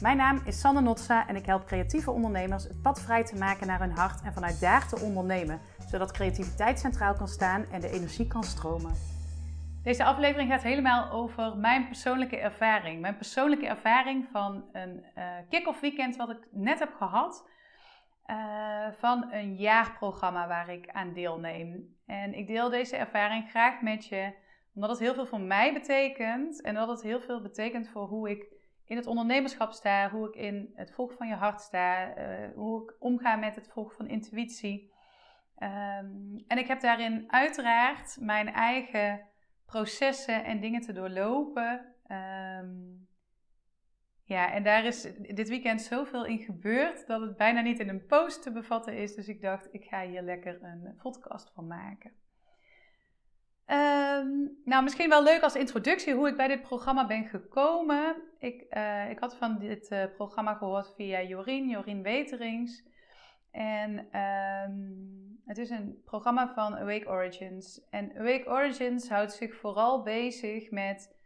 Mijn naam is Sanne Notsa en ik help creatieve ondernemers het pad vrij te maken naar hun hart en vanuit daar te ondernemen, zodat creativiteit centraal kan staan en de energie kan stromen. Deze aflevering gaat helemaal over mijn persoonlijke ervaring. Mijn persoonlijke ervaring van een uh, kick-off weekend wat ik net heb gehad. Uh, van een jaarprogramma waar ik aan deelneem. En ik deel deze ervaring graag met je, omdat het heel veel voor mij betekent. En dat het heel veel betekent voor hoe ik in het ondernemerschap sta, hoe ik in het volgen van je hart sta, uh, hoe ik omga met het volgen van intuïtie. Um, en ik heb daarin uiteraard mijn eigen processen en dingen te doorlopen. Um, ja, en daar is dit weekend zoveel in gebeurd dat het bijna niet in een post te bevatten is. Dus ik dacht, ik ga hier lekker een podcast van maken. Um, nou, misschien wel leuk als introductie hoe ik bij dit programma ben gekomen. Ik, uh, ik had van dit uh, programma gehoord via Jorien, Jorien Weterings. En um, het is een programma van Awake Origins. En Awake Origins houdt zich vooral bezig met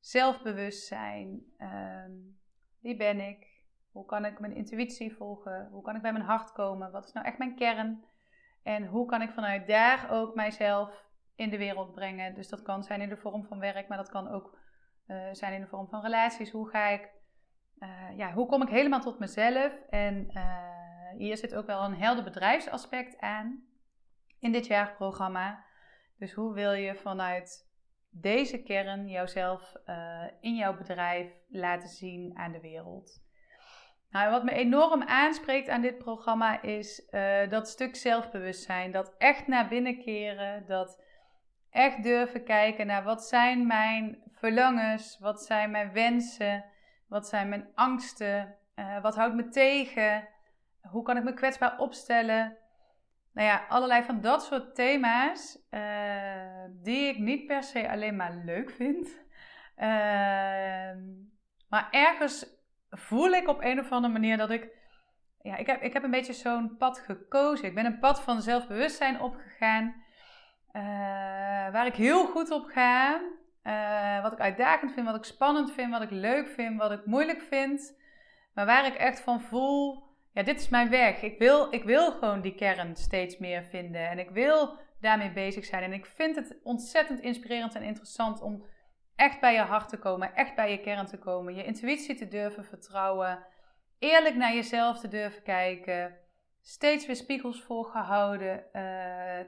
zelfbewustzijn. Um, wie ben ik? Hoe kan ik mijn intuïtie volgen? Hoe kan ik bij mijn hart komen? Wat is nou echt mijn kern? En hoe kan ik vanuit daar ook mijzelf in de wereld brengen? Dus dat kan zijn in de vorm van werk, maar dat kan ook uh, zijn in de vorm van relaties. Hoe ga ik, uh, ja, hoe kom ik helemaal tot mezelf? En uh, hier zit ook wel een helder bedrijfsaspect aan in dit jaarprogramma. Dus hoe wil je vanuit deze kern jouzelf in jouw bedrijf laten zien aan de wereld. Nou, wat me enorm aanspreekt aan dit programma is dat stuk zelfbewustzijn. Dat echt naar binnen keren. Dat echt durven kijken naar wat zijn mijn verlangens, wat zijn mijn wensen, wat zijn mijn angsten, uh, wat houdt me tegen, hoe kan ik me kwetsbaar opstellen nou ja, allerlei van dat soort thema's uh, die ik niet per se alleen maar leuk vind. Uh, maar ergens voel ik op een of andere manier dat ik. Ja, ik heb, ik heb een beetje zo'n pad gekozen. Ik ben een pad van zelfbewustzijn opgegaan. Uh, waar ik heel goed op ga. wat ik uitdagend vind, wat ik spannend vind, wat ik leuk vind, wat ik moeilijk vind. Maar waar ik echt van voel ja, dit is mijn weg. Ik wil, ik wil gewoon die kern steeds meer vinden. En ik wil daarmee bezig zijn. En ik vind het ontzettend inspirerend en interessant om echt bij je hart te komen. Echt bij je kern te komen. Je intuïtie te durven vertrouwen. Eerlijk naar jezelf te durven kijken. Steeds weer spiegels voorgehouden uh,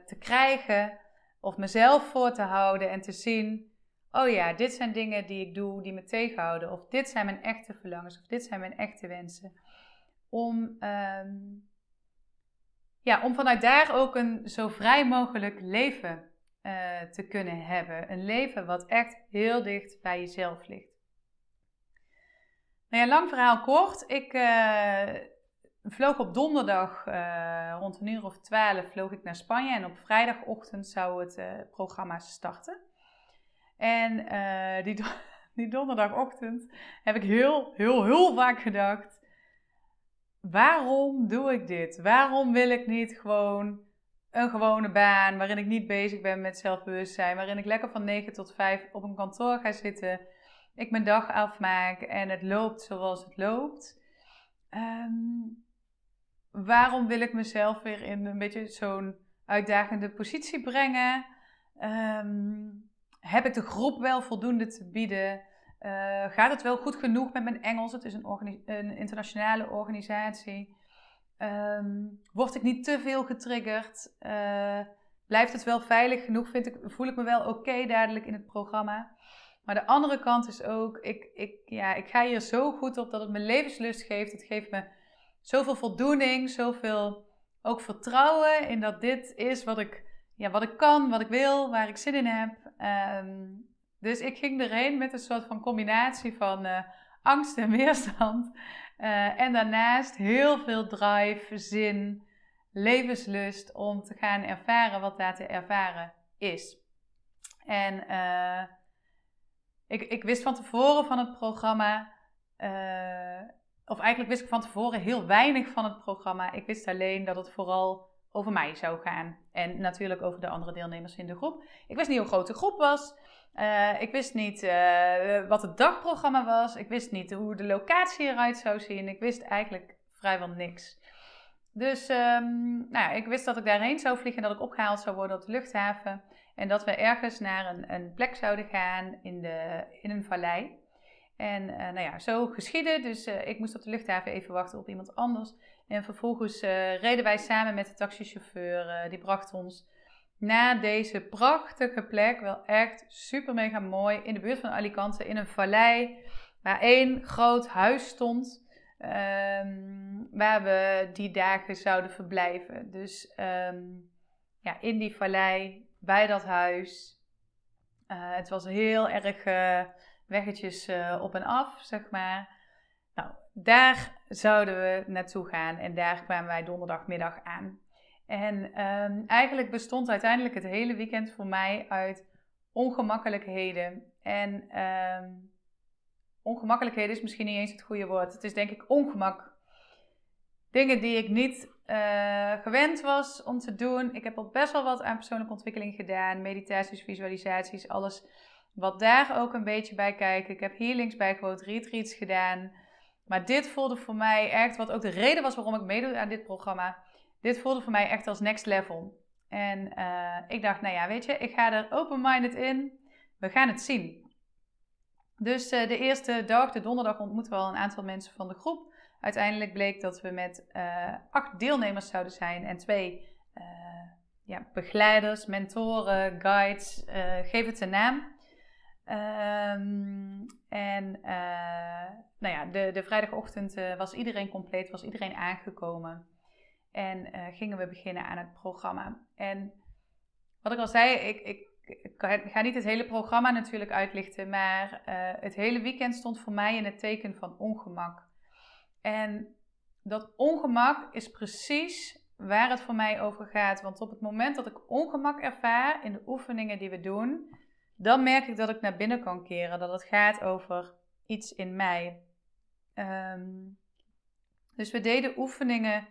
te krijgen. Of mezelf voor te houden en te zien. Oh ja, dit zijn dingen die ik doe die me tegenhouden. Of dit zijn mijn echte verlangens. Of dit zijn mijn echte wensen om, um, ja, om vanuit daar ook een zo vrij mogelijk leven uh, te kunnen hebben. Een leven wat echt heel dicht bij jezelf ligt. Nou ja, lang verhaal kort. Ik uh, vloog op donderdag uh, rond een uur of twaalf vloog ik naar Spanje. En op vrijdagochtend zou het programma starten. En die, do die donderdagochtend heb ik heel, heel, heel vaak gedacht waarom doe ik dit? Waarom wil ik niet gewoon een gewone baan waarin ik niet bezig ben met zelfbewustzijn, waarin ik lekker van 9 tot 5 op een kantoor ga zitten, ik mijn dag afmaak en het loopt zoals het loopt? Um, waarom wil ik mezelf weer in een beetje zo'n uitdagende positie brengen? Um, heb ik de groep wel voldoende te bieden? Uh, gaat het wel goed genoeg met mijn Engels? Het is een, een internationale organisatie. Um, word ik niet te veel getriggerd? Uh, blijft het wel veilig genoeg? Vind ik, voel ik me wel oké dadelijk in het programma? Maar de andere kant is ook, ik, ik, ja, ik ga hier zo goed op dat het me levenslust geeft. Het geeft me zoveel voldoening, zoveel ook vertrouwen in dat dit is wat ik, ja, wat ik kan, wat ik wil, waar ik zin in heb. Um, dus ik ging erheen met een soort van combinatie van uh, angst en weerstand. Uh, en daarnaast heel veel drive, zin, levenslust om te gaan ervaren wat daar te ervaren is. En uh, ik, ik wist van tevoren van het programma, of eigenlijk wist ik van tevoren heel weinig van het programma. Ik wist alleen dat het vooral over mij zou gaan. En natuurlijk over de andere deelnemers in de groep. Ik wist niet hoe groot de groep was. Eh, ik wist niet eh, wat het dagprogramma was. Ik wist niet hoe de locatie eruit zou zien. Ik wist eigenlijk vrijwel niks. Dus ehm, nou, ik wist dat ik daarheen zou vliegen en dat ik opgehaald zou worden op de luchthaven. En dat we ergens naar een, een plek zouden gaan in, de, in een vallei. En nou ja, zo geschiedde. Dus ik moest op de luchthaven even wachten op iemand anders. En vervolgens reden wij samen met de taxichauffeur. die bracht ons naar deze prachtige plek. Wel echt super mega mooi. In de buurt van Alicante, in een vallei. Waar één groot huis stond. Um, waar we die dagen zouden verblijven. Dus um, ja, in die vallei, bij dat huis. Het was heel erg weggetjes uh, op en af, zeg maar. Nou, daar zouden we naartoe gaan en daar kwamen wij donderdagmiddag aan. En um, eigenlijk bestond uiteindelijk het hele weekend voor mij uit ongemakkelijkheden. En um, ongemakkelijkheden is misschien niet eens het goede woord. Het is denk ik ongemak. Dingen die ik niet uh, gewend was om te doen. Ik heb al best wel wat aan persoonlijke ontwikkeling gedaan. Meditaties, visualisaties, alles wat daar ook een beetje bij kijken. Ik heb healings bijgewoond, retreats gedaan. Maar dit voelde voor mij echt, wat ook de reden was waarom ik meedoe aan dit programma dit voelde voor mij echt als next level. En uh, ik dacht, nou ja, weet je, ik ga er open-minded in. We gaan het zien. Dus uh, de eerste dag, de donderdag, ontmoeten we al een aantal mensen van de groep. Uiteindelijk bleek dat we met uh, acht deelnemers zouden zijn en twee ja, begeleiders, mentoren, guides, geef het een naam. Um, en nou ja, de, de vrijdagochtend was iedereen compleet, was iedereen aangekomen. En uh, gingen we beginnen aan het programma. En wat ik al zei, ik, ik, ik ga niet het hele programma natuurlijk uitlichten, maar het hele weekend stond voor mij in het teken van ongemak. En dat ongemak is precies waar het voor mij over gaat. Want op het moment dat ik ongemak ervaar in de oefeningen die we doen, dan merk ik dat ik naar binnen kan keren. Dat het gaat over iets in mij. Um, dus we deden oefeningen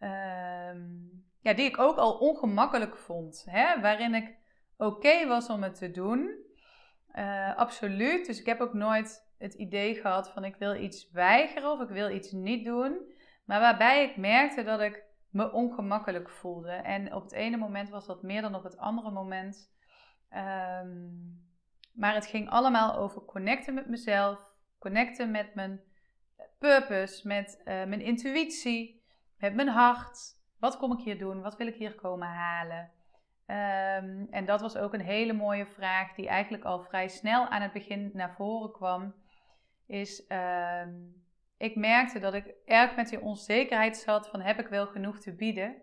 um, ja, die ik ook al ongemakkelijk vond. Hè? Waarin ik oké was om het te doen. Uh, absoluut. Dus ik heb ook nooit het idee gehad van ik wil iets weigeren of ik wil iets niet doen. Maar waarbij ik merkte dat ik me ongemakkelijk voelde. En op het ene moment was dat meer dan op het andere moment. Um, maar het ging allemaal over connecten met mezelf, connecten met mijn purpose, met uh, mijn intuïtie met mijn hart. Wat kom ik hier doen? Wat wil ik hier komen halen? Um, en dat was ook een hele mooie vraag die eigenlijk al vrij snel aan het begin naar voren kwam. Is, um, ik merkte dat ik erg met die onzekerheid zat van heb ik wel genoeg te bieden?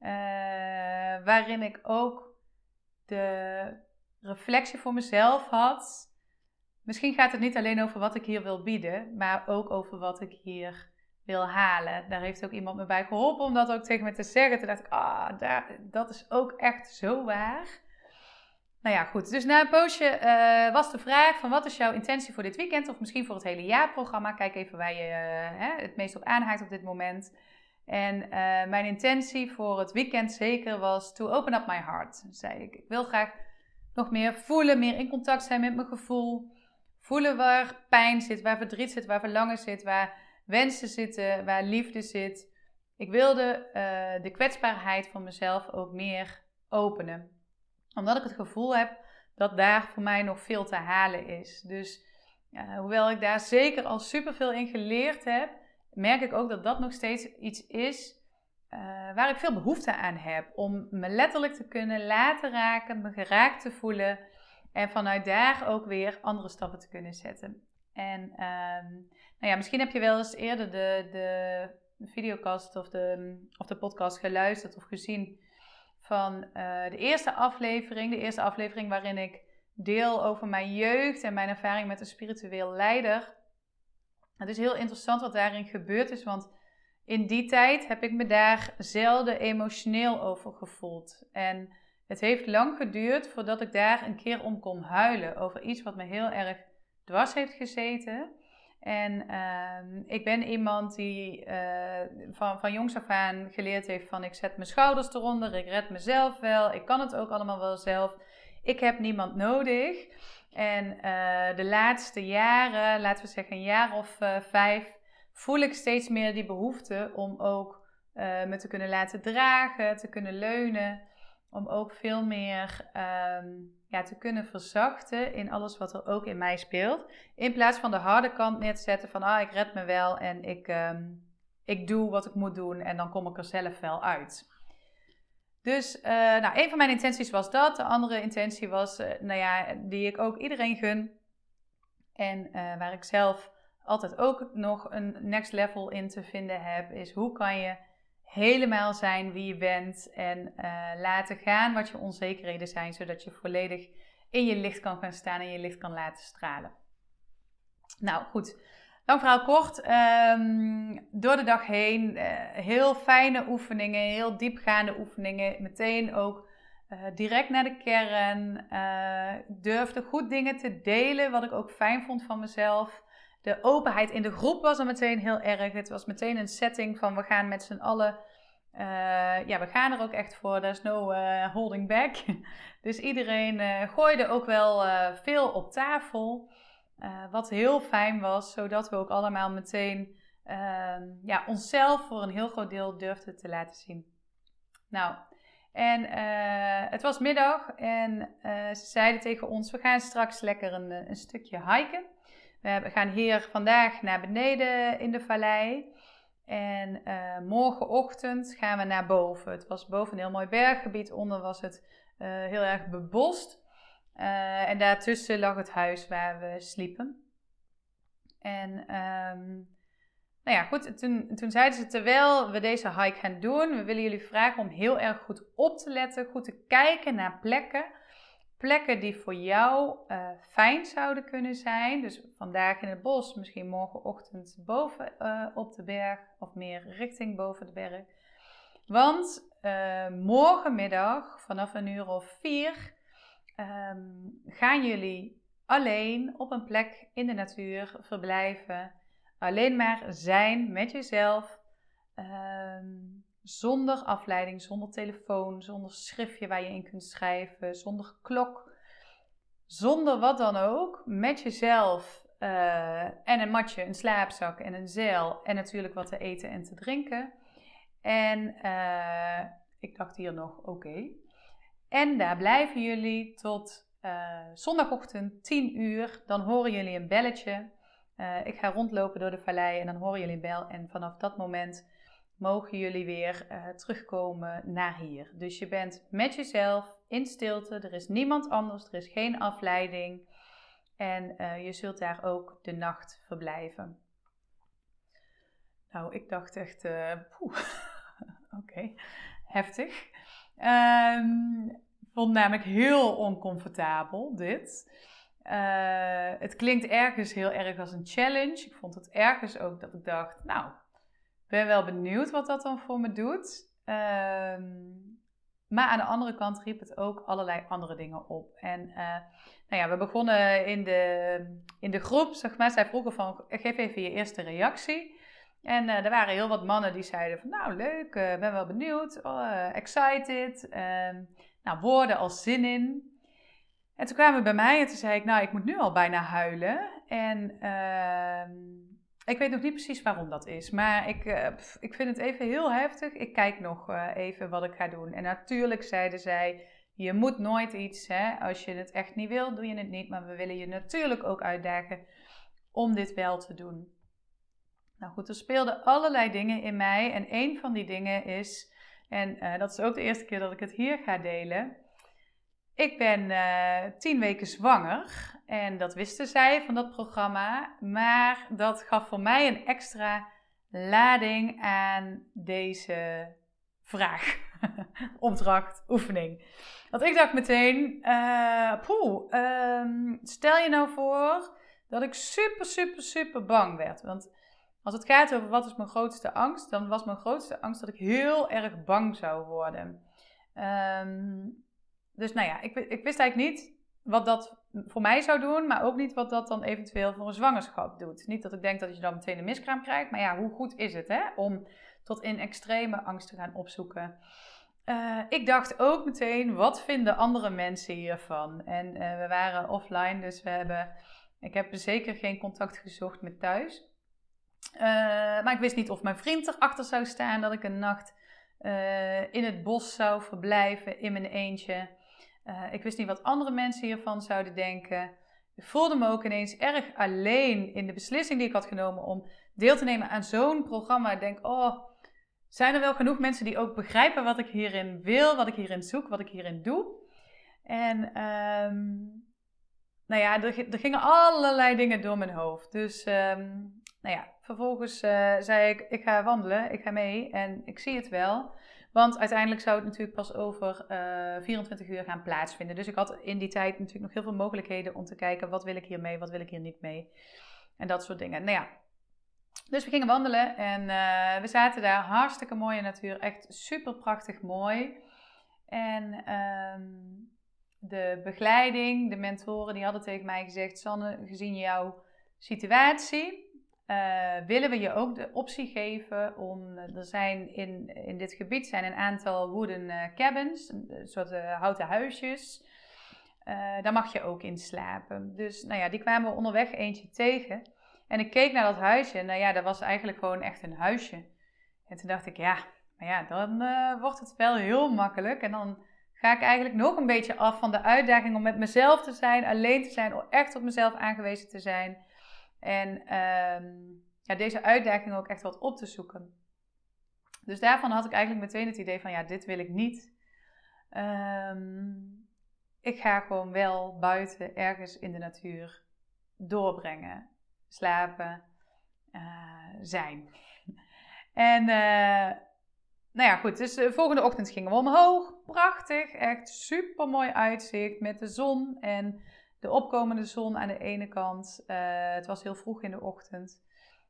Uh, waarin ik ook de reflectie voor mezelf had. Misschien gaat het niet alleen over wat ik hier wil bieden, maar ook over wat ik hier wil halen. Daar heeft ook iemand me bij geholpen om dat ook tegen me te zeggen. Toen dacht ik, ah, dat is ook echt zo waar. Nou ja, goed. Dus na een poosje uh, was de vraag van wat is jouw intentie voor dit weekend? Of misschien voor het hele jaarprogramma. Kijk even waar je uh, hè, het meest op aanhaakt op dit moment. En uh, mijn intentie voor het weekend zeker was to open up my heart. Zei ik. Ik wil graag nog meer voelen, meer in contact zijn met mijn gevoel. Voelen waar pijn zit, waar verdriet zit, waar verlangen zit, waar wensen zitten, waar liefde zit. Ik wilde uh, de kwetsbaarheid van mezelf ook meer openen. Omdat ik het gevoel heb dat daar voor mij nog veel te halen is. Dus uh, hoewel ik daar zeker al superveel in geleerd heb, merk ik ook dat dat nog steeds iets is uh, waar ik veel behoefte aan heb. Om me letterlijk te kunnen laten raken, me geraakt te voelen. En vanuit daar ook weer andere stappen te kunnen zetten. En um, nou ja, misschien heb je wel eens eerder de, de videocast of de, of de podcast geluisterd of gezien van uh, de eerste aflevering. De eerste aflevering waarin ik deel over mijn jeugd en mijn ervaring met een spiritueel leider. Het is heel interessant wat daarin gebeurd is, want in die tijd heb ik me daar zelden emotioneel over gevoeld. En het heeft lang geduurd voordat ik daar een keer om kon huilen over iets wat me heel erg dwars heeft gezeten. En uh, ik ben iemand die uh, van, van jongs af aan geleerd heeft van ik zet mijn schouders eronder, ik red mezelf wel, ik kan het ook allemaal wel zelf. ik heb niemand nodig. En eh, de laatste jaren, laten we zeggen een jaar of uh, vijf, voel ik steeds meer die behoefte om ook uh, me te kunnen laten dragen, te kunnen leunen. Om ook veel meer um, ja, te kunnen verzachten in alles wat er ook in mij speelt. In plaats van de harde kant neer te zetten van ah, ik red me wel en ik, um, ik doe wat ik moet doen en dan kom ik er zelf wel uit. Dus uh, nou, een van mijn intenties was dat. De andere intentie was, uh, nou ja, die ik ook iedereen gun. En uh, waar ik zelf altijd ook nog een next level in te vinden heb, is hoe kan je helemaal zijn wie je bent en laten gaan wat je onzekerheden zijn, zodat je volledig in je licht kan gaan staan en je licht kan laten stralen. Nou goed, Lang verhaal kort, um, door de dag heen uh, heel fijne oefeningen, heel diepgaande oefeningen. Meteen ook uh, direct naar de kern. Uh, durfde goed dingen te delen, wat ik ook fijn vond van mezelf. De openheid in de groep was er meteen heel erg. Het was meteen een setting van we gaan met z'n allen. ja, we gaan er ook echt voor. There's no holding back. dus iedereen gooide ook wel veel op tafel. Uh, wat heel fijn was, zodat we ook allemaal meteen uh, ja, onszelf voor een heel groot deel durfden te laten zien. Nou, en uh, het was middag en eh, ze zeiden tegen ons: We gaan straks lekker een, een stukje hiken. We gaan hier vandaag naar beneden in de vallei. En morgenochtend gaan we naar boven. Het was boven een heel mooi berggebied, onder was het heel erg bebost. Uh, en daartussen lag het huis waar we sliepen. En um, nou ja, goed, toen, toen zeiden ze terwijl we deze hike gaan doen, we willen jullie vragen om heel erg goed op te letten, goed te kijken naar plekken. Plekken die voor jou uh, fijn zouden kunnen zijn. Dus vandaag in het bos, misschien morgenochtend boven uh, op de berg of meer richting boven de berg. Want morgenmiddag vanaf een uur of vier um, gaan jullie alleen op een plek in de natuur verblijven. Alleen maar zijn met jezelf. Um, zonder afleiding, zonder telefoon, zonder schriftje waar je in kunt schrijven, zonder klok. Zonder wat dan ook, met jezelf uh, en een matje, een slaapzak en een zeil en natuurlijk wat te eten en te drinken. En uh, ik dacht hier nog, oké. En daar blijven jullie tot uh, zondagochtend 10 uur. Dan horen jullie een belletje. Uh, ik ga rondlopen door de vallei en dan horen jullie een bel. En vanaf dat moment mogen jullie weer uh, terugkomen naar hier. Dus je bent met jezelf in stilte. Er is niemand anders. Er is geen afleiding. En je zult daar ook de nacht verblijven. Nou, ik dacht echt, oké, heftig. Um, vond namelijk heel oncomfortabel dit. Uh, het klinkt ergens heel erg als een challenge. Ik vond het ergens ook dat ik dacht, nou, ben wel benieuwd wat dat dan voor me doet. Um, maar aan de andere kant riep het ook allerlei andere dingen op. En uh, nou ja, we begonnen in de, in de groep, zeg maar. Zij vroegen van, geef even je eerste reactie. En uh, er waren heel wat mannen die zeiden van, nou leuk, uh, ben wel benieuwd, oh, excited. Ehm, nou, woorden als zin in. En toen kwamen we bij mij en toen zei ik, nou, ik moet nu al bijna huilen. En uh, ik weet nog niet precies waarom dat is. Maar ik, ik vind het even heel heftig. Ik kijk nog even wat ik ga doen. En natuurlijk zeiden zij, je moet nooit iets, hè, als je het echt niet wil, doe je het niet. Maar we willen je natuurlijk ook uitdagen om dit wel te doen. Nou goed, er speelden allerlei dingen in mij. En een van die dingen is, en uh, dat is ook de eerste keer dat ik het hier ga delen. Ik ben uh, tien weken zwanger. En dat wisten zij van dat programma. Maar dat gaf voor mij een extra lading aan deze vraag, opdracht, oefening. Want ik dacht meteen, uh, poeh, um, stel je nou voor dat ik super, super, super bang werd. Want als het gaat over wat is mijn grootste angst, dan was mijn grootste angst dat ik heel erg bang zou worden. Um, dus nou ja, ik, ik, wist eigenlijk niet wat dat voor mij zou doen, maar ook niet wat dat dan eventueel voor een zwangerschap doet. Niet dat ik denk dat je dan meteen een miskraam krijgt, maar ja, hoe goed is het hè, om tot in extreme angst te gaan opzoeken. ik dacht ook meteen, wat vinden andere mensen hiervan? En we waren offline, dus we hebben, ik heb zeker geen contact gezocht met thuis. Maar ik wist niet of mijn vriend erachter zou staan dat ik een nacht in het bos zou verblijven in mijn eentje. ik wist niet wat andere mensen hiervan zouden denken. Ik voelde me ook ineens erg alleen in de beslissing die ik had genomen om deel te nemen aan zo'n programma. Ik denk, oh, zijn er wel genoeg mensen die ook begrijpen wat ik hierin wil, wat ik hierin zoek, wat ik hierin doe? En um, nou ja, er, gingen allerlei dingen door mijn hoofd. Dus um, nou ja, vervolgens uh, zei ik, ik ga wandelen, ik ga mee en ik zie het wel. Want uiteindelijk zou het natuurlijk pas over uh, eh, 24 uur gaan plaatsvinden. Dus ik had in die tijd natuurlijk nog heel veel mogelijkheden om te kijken wat wil ik hier mee, wat wil ik hier niet mee. En dat soort dingen. Nou ja, dus we gingen wandelen en uh, we zaten daar. Hartstikke mooie natuur, echt super prachtig mooi. En um, de begeleiding, de mentoren, die hadden tegen mij gezegd: Sanne, gezien jouw situatie, uh, willen we je ook de optie geven om, eh, er zijn in, in dit gebied zijn een aantal wooden uh, cabins, een soort houten huisjes. daar mag je ook in slapen. Dus nou ja, die kwamen we onderweg eentje tegen. En ik keek naar dat huisje en nou ja, dat was eigenlijk gewoon echt een huisje. En toen dacht ik, ja, maar ja, dan wordt het wel heel makkelijk. En dan ga ik eigenlijk nog een beetje af van de uitdaging om met mezelf te zijn, alleen te zijn, echt op mezelf aangewezen te zijn. En um, ja, deze uitdaging ook echt wat op te zoeken. Dus daarvan had ik eigenlijk meteen het idee van ja, dit wil ik niet. Um, ik ga gewoon wel buiten ergens in de natuur doorbrengen, slapen, uh, zijn. En uh, nou ja, goed. Dus de eh, volgende ochtend gingen we omhoog. Prachtig. Echt super mooi uitzicht met de zon en de opkomende zon aan de ene kant. Uh, het was heel vroeg in de ochtend.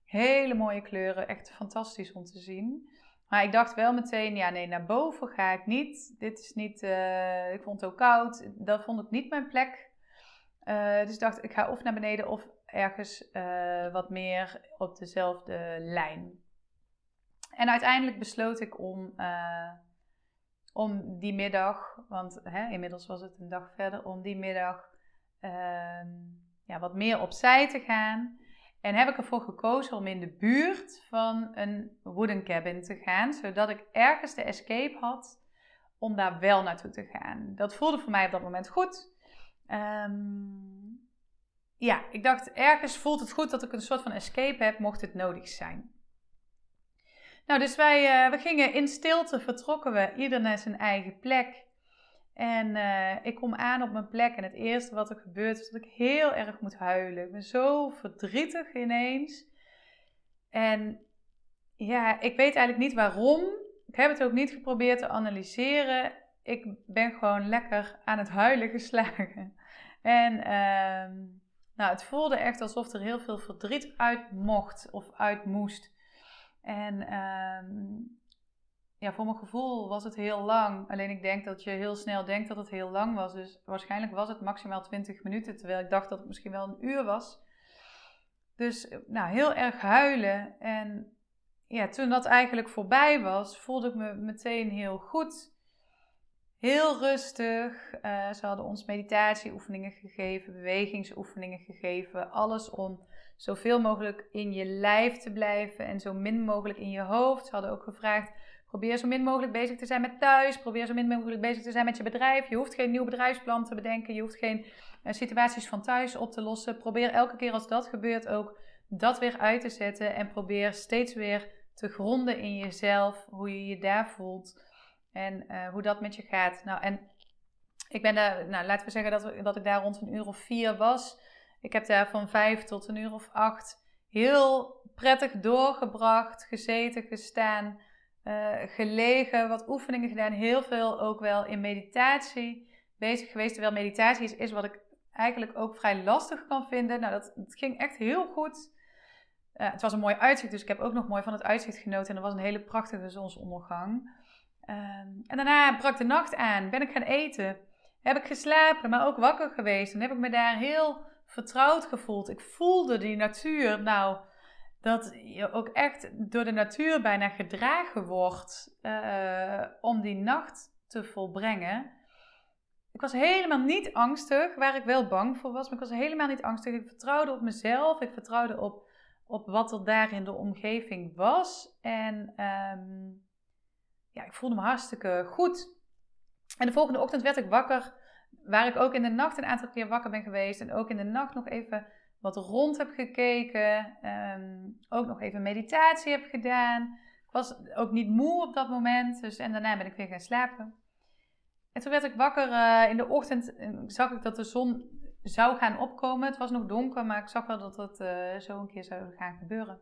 Hele mooie kleuren, echt fantastisch om te zien. Maar ik dacht wel meteen, ja nee, naar boven ga ik niet. Dit is niet, uh, ik vond het ook koud. Dat vond ik niet mijn plek. Uh, dus ik dacht, ik ga of naar beneden of ergens wat meer op dezelfde lijn. En uiteindelijk besloot ik om, om die middag, want hè, inmiddels was het een dag verder, om die middag Ehm, ja, wat meer opzij te gaan. En heb ik ervoor gekozen om in de buurt van een wooden cabin te gaan, zodat ik ergens de escape had om daar wel naartoe te gaan. Dat voelde voor mij op dat moment goed. Um, ja, ik dacht ergens voelt het goed dat ik een soort van escape heb, mocht het nodig zijn. Nou, dus wij uh, we gingen in stilte, vertrokken we ieder naar zijn eigen plek. En uh, ik kom aan op mijn plek en het eerste wat er gebeurt is dat ik heel erg moet huilen. Ik ben zo verdrietig ineens. En ja, ik weet eigenlijk niet waarom. Ik heb het ook niet geprobeerd te analyseren. Ik ben gewoon lekker aan het huilen geslagen. En uh, nou, het voelde echt alsof er heel veel verdriet uit mocht of uit moest. En uh, ja, voor mijn gevoel was het heel lang. Alleen ik denk dat je heel snel denkt dat het heel lang was. Dus waarschijnlijk was het maximaal 20 minuten. Terwijl ik dacht dat het misschien wel een uur was. Dus nou, heel erg huilen. En ja, toen dat eigenlijk voorbij was, voelde ik me meteen heel goed. Heel rustig. Uh, ze hadden ons meditatieoefeningen gegeven, bewegingsoefeningen gegeven. Alles om zoveel mogelijk in je lijf te blijven en zo min mogelijk in je hoofd. Ze hadden ook gevraagd Probeer zo min mogelijk bezig te zijn met thuis. Probeer zo min mogelijk bezig te zijn met je bedrijf. Je hoeft geen nieuw bedrijfsplan te bedenken. Je hoeft geen uh, situaties van thuis op te lossen. Probeer elke keer als dat gebeurt ook dat weer uit te zetten. En probeer steeds weer te gronden in jezelf. Hoe je je daar voelt. En uh, hoe dat met je gaat. Nou, en ik ben daar, nou, laten we zeggen dat, dat ik daar rond een uur of vier was. Ik heb daar van vijf tot een uur of acht heel prettig doorgebracht, gezeten, gestaan. Uh, gelegen, wat oefeningen gedaan, heel veel ook wel in meditatie bezig geweest. Terwijl meditatie is, wat ik eigenlijk ook vrij lastig kan vinden. Nou, dat, ging echt heel goed. Het was een mooi uitzicht, dus ik heb ook nog mooi van het uitzicht genoten. En er was een hele prachtige zonsondergang. Uh, en daarna brak de nacht aan, ben ik gaan eten. Heb ik geslapen, maar ook wakker geweest. En heb ik me daar heel vertrouwd gevoeld. Ik voelde die natuur. Nou, dat je ook echt door de natuur bijna gedragen wordt uh, om die nacht te volbrengen. Ik was helemaal niet angstig, waar ik wel bang voor was, maar ik was helemaal niet angstig. Ik vertrouwde op mezelf, ik vertrouwde op, op wat er daar in de omgeving was. En um, ja, ik voelde me hartstikke goed. En de volgende ochtend werd ik wakker, waar ik ook in de nacht een aantal keer wakker ben geweest. En ook in de nacht nog even wat rond heb gekeken. Um, ook nog even meditatie heb gedaan. Ik was ook niet moe op dat moment. Dus, en daarna ben ik weer gaan slapen. En toen werd ik wakker uh, in de ochtend. En zag ik dat de zon zou gaan opkomen. Het was nog donker, maar ik zag wel dat dat uh, zo een keer zou gaan gebeuren.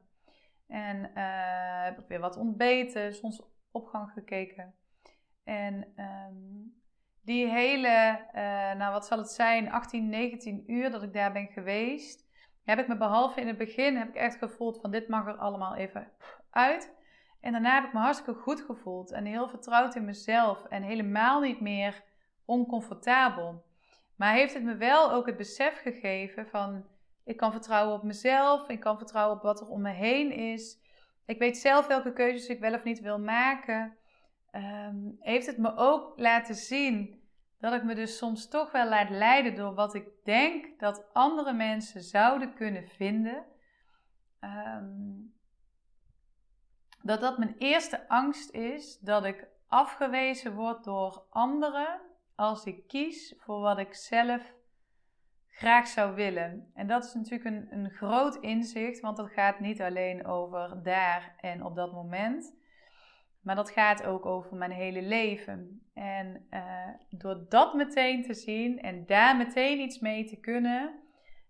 En uh, heb ik weer wat ontbeten, zonsopgang gekeken. En um, die hele, nou wat zal het zijn, 18, 19 uur dat ik daar ben geweest heb ik me behalve in het begin heb ik echt gevoeld van dit mag er allemaal even uit. En daarna heb ik me hartstikke goed gevoeld en heel vertrouwd in mezelf en helemaal niet meer oncomfortabel. Maar heeft het me wel ook het besef gegeven van ik kan vertrouwen op mezelf, ik kan vertrouwen op wat er om me heen is. Ik weet zelf welke keuzes ik wel of niet wil maken. Um, heeft het me ook laten zien dat ik me dus soms toch wel laat leiden door wat ik denk dat andere mensen zouden kunnen vinden. Ehm, dat dat mijn eerste angst is dat ik afgewezen word door anderen als ik kies voor wat ik zelf graag zou willen. En dat is natuurlijk een, een groot inzicht, want dat gaat niet alleen over daar en op dat moment. Maar dat gaat ook over mijn hele leven. En uh, door dat meteen te zien en daar meteen iets mee te kunnen,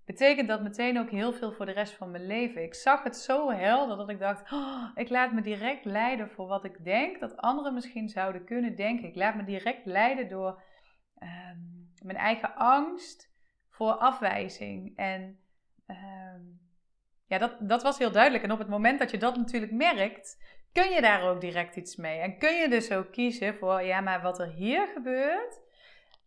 betekent dat meteen ook heel veel voor de rest van mijn leven. Ik zag het zo helder dat ik dacht: oh, ik laat me direct leiden voor wat ik denk dat anderen misschien zouden kunnen denken. Ik laat me direct leiden door uh, mijn eigen angst voor afwijzing. En uh, ja, dat, dat was heel duidelijk. En op het moment dat je dat natuurlijk merkt, kun je daar ook direct iets mee. En kun je dus ook kiezen voor, ja, maar wat er hier gebeurt,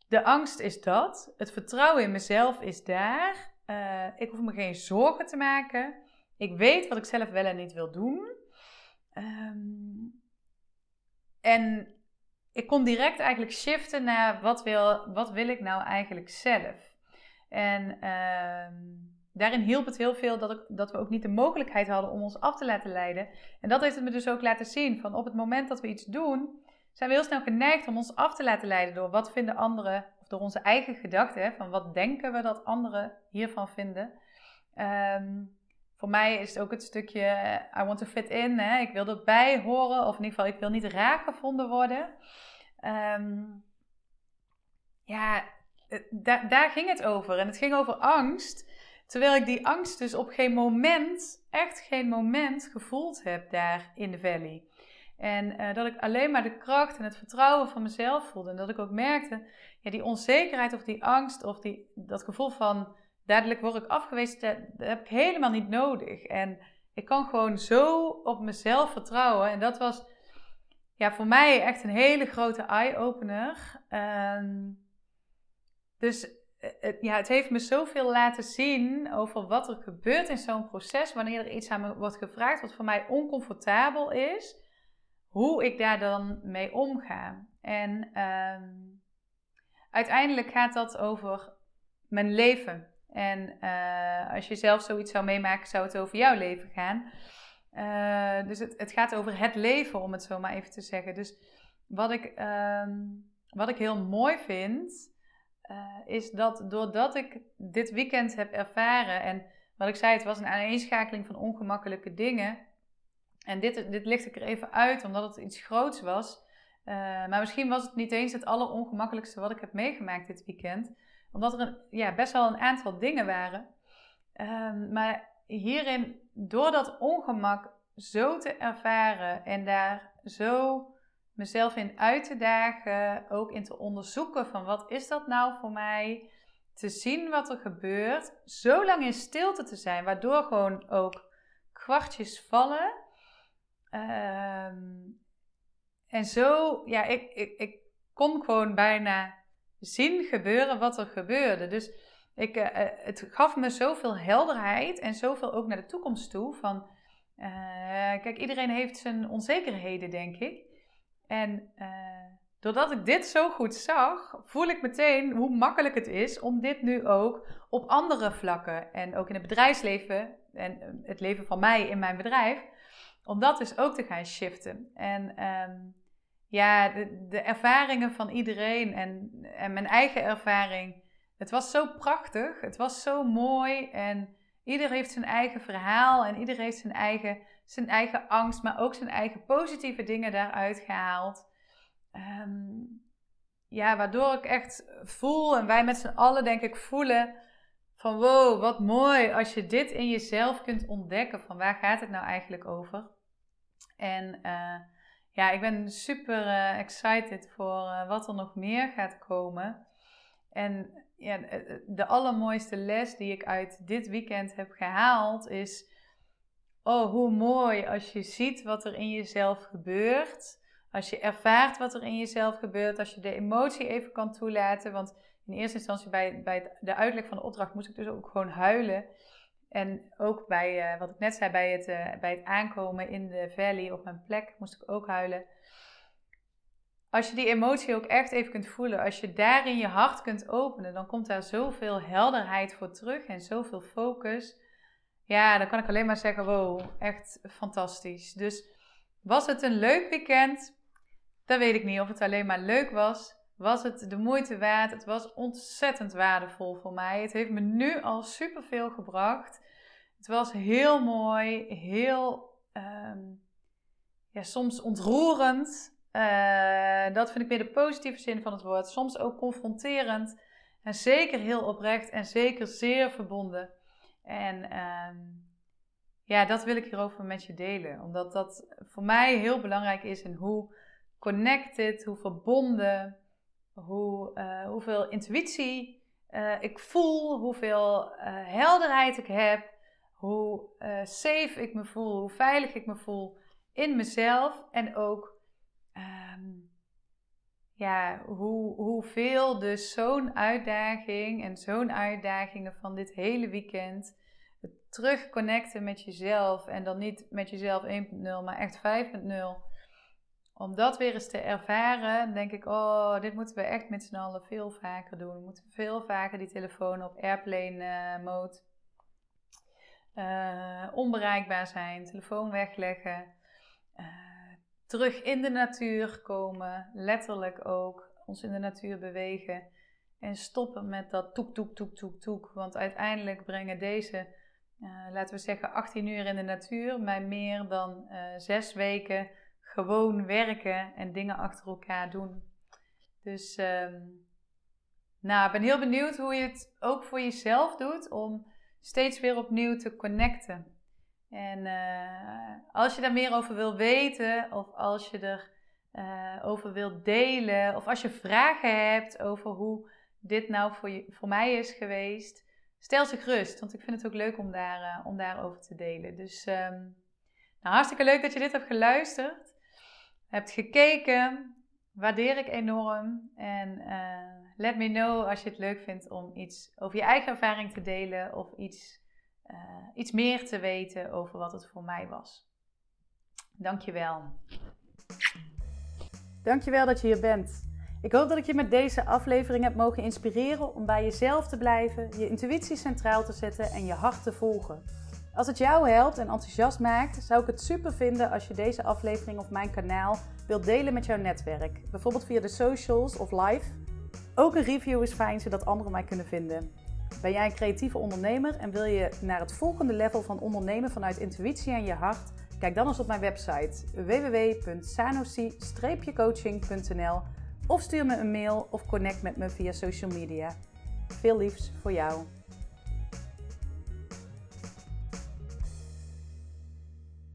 de angst is dat, het vertrouwen in mezelf is daar. Uh, ik hoef me geen zorgen te maken. Ik weet wat ik zelf wel en niet wil doen. Um, en ik kon direct eigenlijk shiften naar wat wil, wat wil ik nou eigenlijk zelf. En um, daarin hielp het heel veel dat, ik, dat we ook niet de mogelijkheid hadden om ons af te laten leiden. En dat heeft het me dus ook laten zien. Van op het moment dat we iets doen, zijn we heel snel geneigd om ons af te laten leiden door wat vinden anderen, of door onze eigen gedachten, van wat denken we dat anderen hiervan vinden. Um, voor mij is het ook het stukje I want to fit in. Hè? Ik wil erbij horen, of in ieder geval, ik wil niet raar gevonden worden. Um, ja, daar, daar ging het over. En het ging over angst. Terwijl ik die angst dus op geen moment, echt geen moment gevoeld heb daar in de valley. En uh, dat ik alleen maar de kracht en het vertrouwen van mezelf voelde. En dat ik ook merkte, ja, die onzekerheid of die angst of die, dat gevoel van dadelijk word ik afgewezen, dat, heb ik helemaal niet nodig. En ik kan gewoon zo op mezelf vertrouwen. En dat was ja, voor mij echt een hele grote eye-opener. Uh, dus ja, het heeft me zoveel laten zien over wat er gebeurt in zo'n proces wanneer er iets aan me wordt gevraagd wat voor mij oncomfortabel is, hoe ik daar dan mee omga. En uh, uiteindelijk gaat dat over mijn leven. En uh, als je zelf zoiets zou meemaken, zou het over jouw leven gaan. Dus het, het, gaat over het leven, om het zo maar even te zeggen. Dus wat ik, uh, wat ik heel mooi vind, uh, is dat doordat ik dit weekend heb ervaren en wat ik zei, het was een aaneenschakeling van ongemakkelijke dingen. En dit, dit licht ik er even uit omdat het iets groots was. Uh, maar misschien was het niet eens het allerongemakkelijkste wat ik heb meegemaakt dit weekend. Omdat er een, ja, best wel een aantal dingen waren. Uh, maar hierin, door dat ongemak zo te ervaren en daar zo mezelf in uit te dagen, ook in te onderzoeken van wat is dat nou voor mij, te zien wat er gebeurt, zo lang in stilte te zijn, waardoor gewoon ook kwartjes vallen. Um, en zo, ja, ik, ik, ik kon gewoon bijna zien gebeuren wat er gebeurde. Dus ik, uh, het gaf me zoveel helderheid en zoveel ook naar de toekomst toe van kijk, iedereen heeft zijn onzekerheden, denk ik. En doordat ik dit zo goed zag, voel ik meteen hoe makkelijk het is om dit nu ook op andere vlakken en ook in het bedrijfsleven en het leven van mij in mijn bedrijf, om dat dus ook te gaan shiften. En ehm, ja, de, de, ervaringen van iedereen en, en mijn eigen ervaring, het was zo prachtig, het was zo mooi en ieder heeft zijn eigen verhaal en ieder heeft zijn eigen, zijn eigen angst, maar ook zijn eigen positieve dingen daaruit gehaald. Ehm, ja, waardoor ik echt voel en wij met z'n allen denk ik voelen van wow, wat mooi als je dit in jezelf kunt ontdekken van waar gaat het nou eigenlijk over. En uh, ja, ik ben super uh, excited voor uh, wat er nog meer gaat komen. En ja, de allermooiste les die ik uit dit weekend heb gehaald is: oh, hoe mooi als je ziet wat er in jezelf gebeurt. Als je ervaart wat er in jezelf gebeurt, als je de emotie even kan toelaten. Want in eerste instantie bij, bij de uitleg van de opdracht moest ik dus ook gewoon huilen. En ook bij, uh, wat ik net zei, bij het, uh, bij het aankomen in de valley op mijn plek moest ik ook huilen. Als je die emotie ook echt even kunt voelen, als je daarin je hart kunt openen, dan komt daar zoveel helderheid voor terug en zoveel focus. Ja, dan kan ik alleen maar zeggen, wow, echt fantastisch. Dus was het een leuk weekend? Dat weet ik niet of het alleen maar leuk was. Was het de moeite waard? Het was ontzettend waardevol voor mij. Het heeft me nu al superveel gebracht. Het was heel mooi, heel ehm, ja, soms ontroerend. Uh, dat vind ik meer de positieve zin van het woord. Soms ook confronterend. En zeker heel oprecht en zeker zeer verbonden. En uh, ja, dat wil ik hierover met je delen. Omdat dat voor mij heel belangrijk is in hoe connected, hoe verbonden, hoe, uh, hoeveel intuïtie uh, ik voel, hoeveel uh, helderheid ik heb, hoe safe ik me voel, hoe veilig ik me voel in mezelf en ook ja, hoe, hoeveel dus zo'n uitdaging en zo'n uitdagingen van dit hele weekend terugconnecten met jezelf en dan niet met jezelf 1.0, maar echt 5.0 om dat weer eens te ervaren, denk ik, oh, dit moeten we echt met z'n allen veel vaker doen. We moeten veel vaker die telefoon op airplane uh, mode. Uh, onbereikbaar zijn, telefoon wegleggen. Uh, terug in de natuur komen, letterlijk ook. Ons in de natuur bewegen. En stoppen met dat toek, toek, toek, toek, toek. Want uiteindelijk brengen deze, laten we zeggen, 18 uur in de natuur mij meer dan zes weken gewoon werken en dingen achter elkaar doen. Dus um, nou, ik ben heel benieuwd hoe je het ook voor jezelf doet om steeds weer opnieuw te connecten. En uh, als je daar meer over wil weten, of als je er uh, over wilt delen, of als je vragen hebt over hoe dit nou voor, je, voor mij is geweest, stel ze gerust. Want ik vind het ook leuk om, daar, uh, om daarover te delen. Dus um, nou, hartstikke leuk dat je dit hebt geluisterd hebt gekeken. Waardeer ik enorm. En let me know als je het leuk vindt om iets over je eigen ervaring te delen of iets, uh, iets meer te weten over wat het voor mij was. Dankjewel. Dankjewel dat je hier bent. Ik hoop dat ik je met deze aflevering heb mogen inspireren om bij jezelf te blijven, je intuïtie centraal te zetten en je hart te volgen. Als het jou helpt en enthousiast maakt, zou ik het super vinden als je deze aflevering of mijn kanaal wilt delen met jouw netwerk. Bijvoorbeeld via de socials of live. Ook een review is fijn zodat anderen mij kunnen vinden. Ben jij een creatieve ondernemer en wil je naar het volgende level van ondernemen vanuit intuïtie en je hart? Kijk dan eens op mijn website www.sanosi-coaching.nl of stuur me een mail of connect met me via social media. Veel liefs voor jou.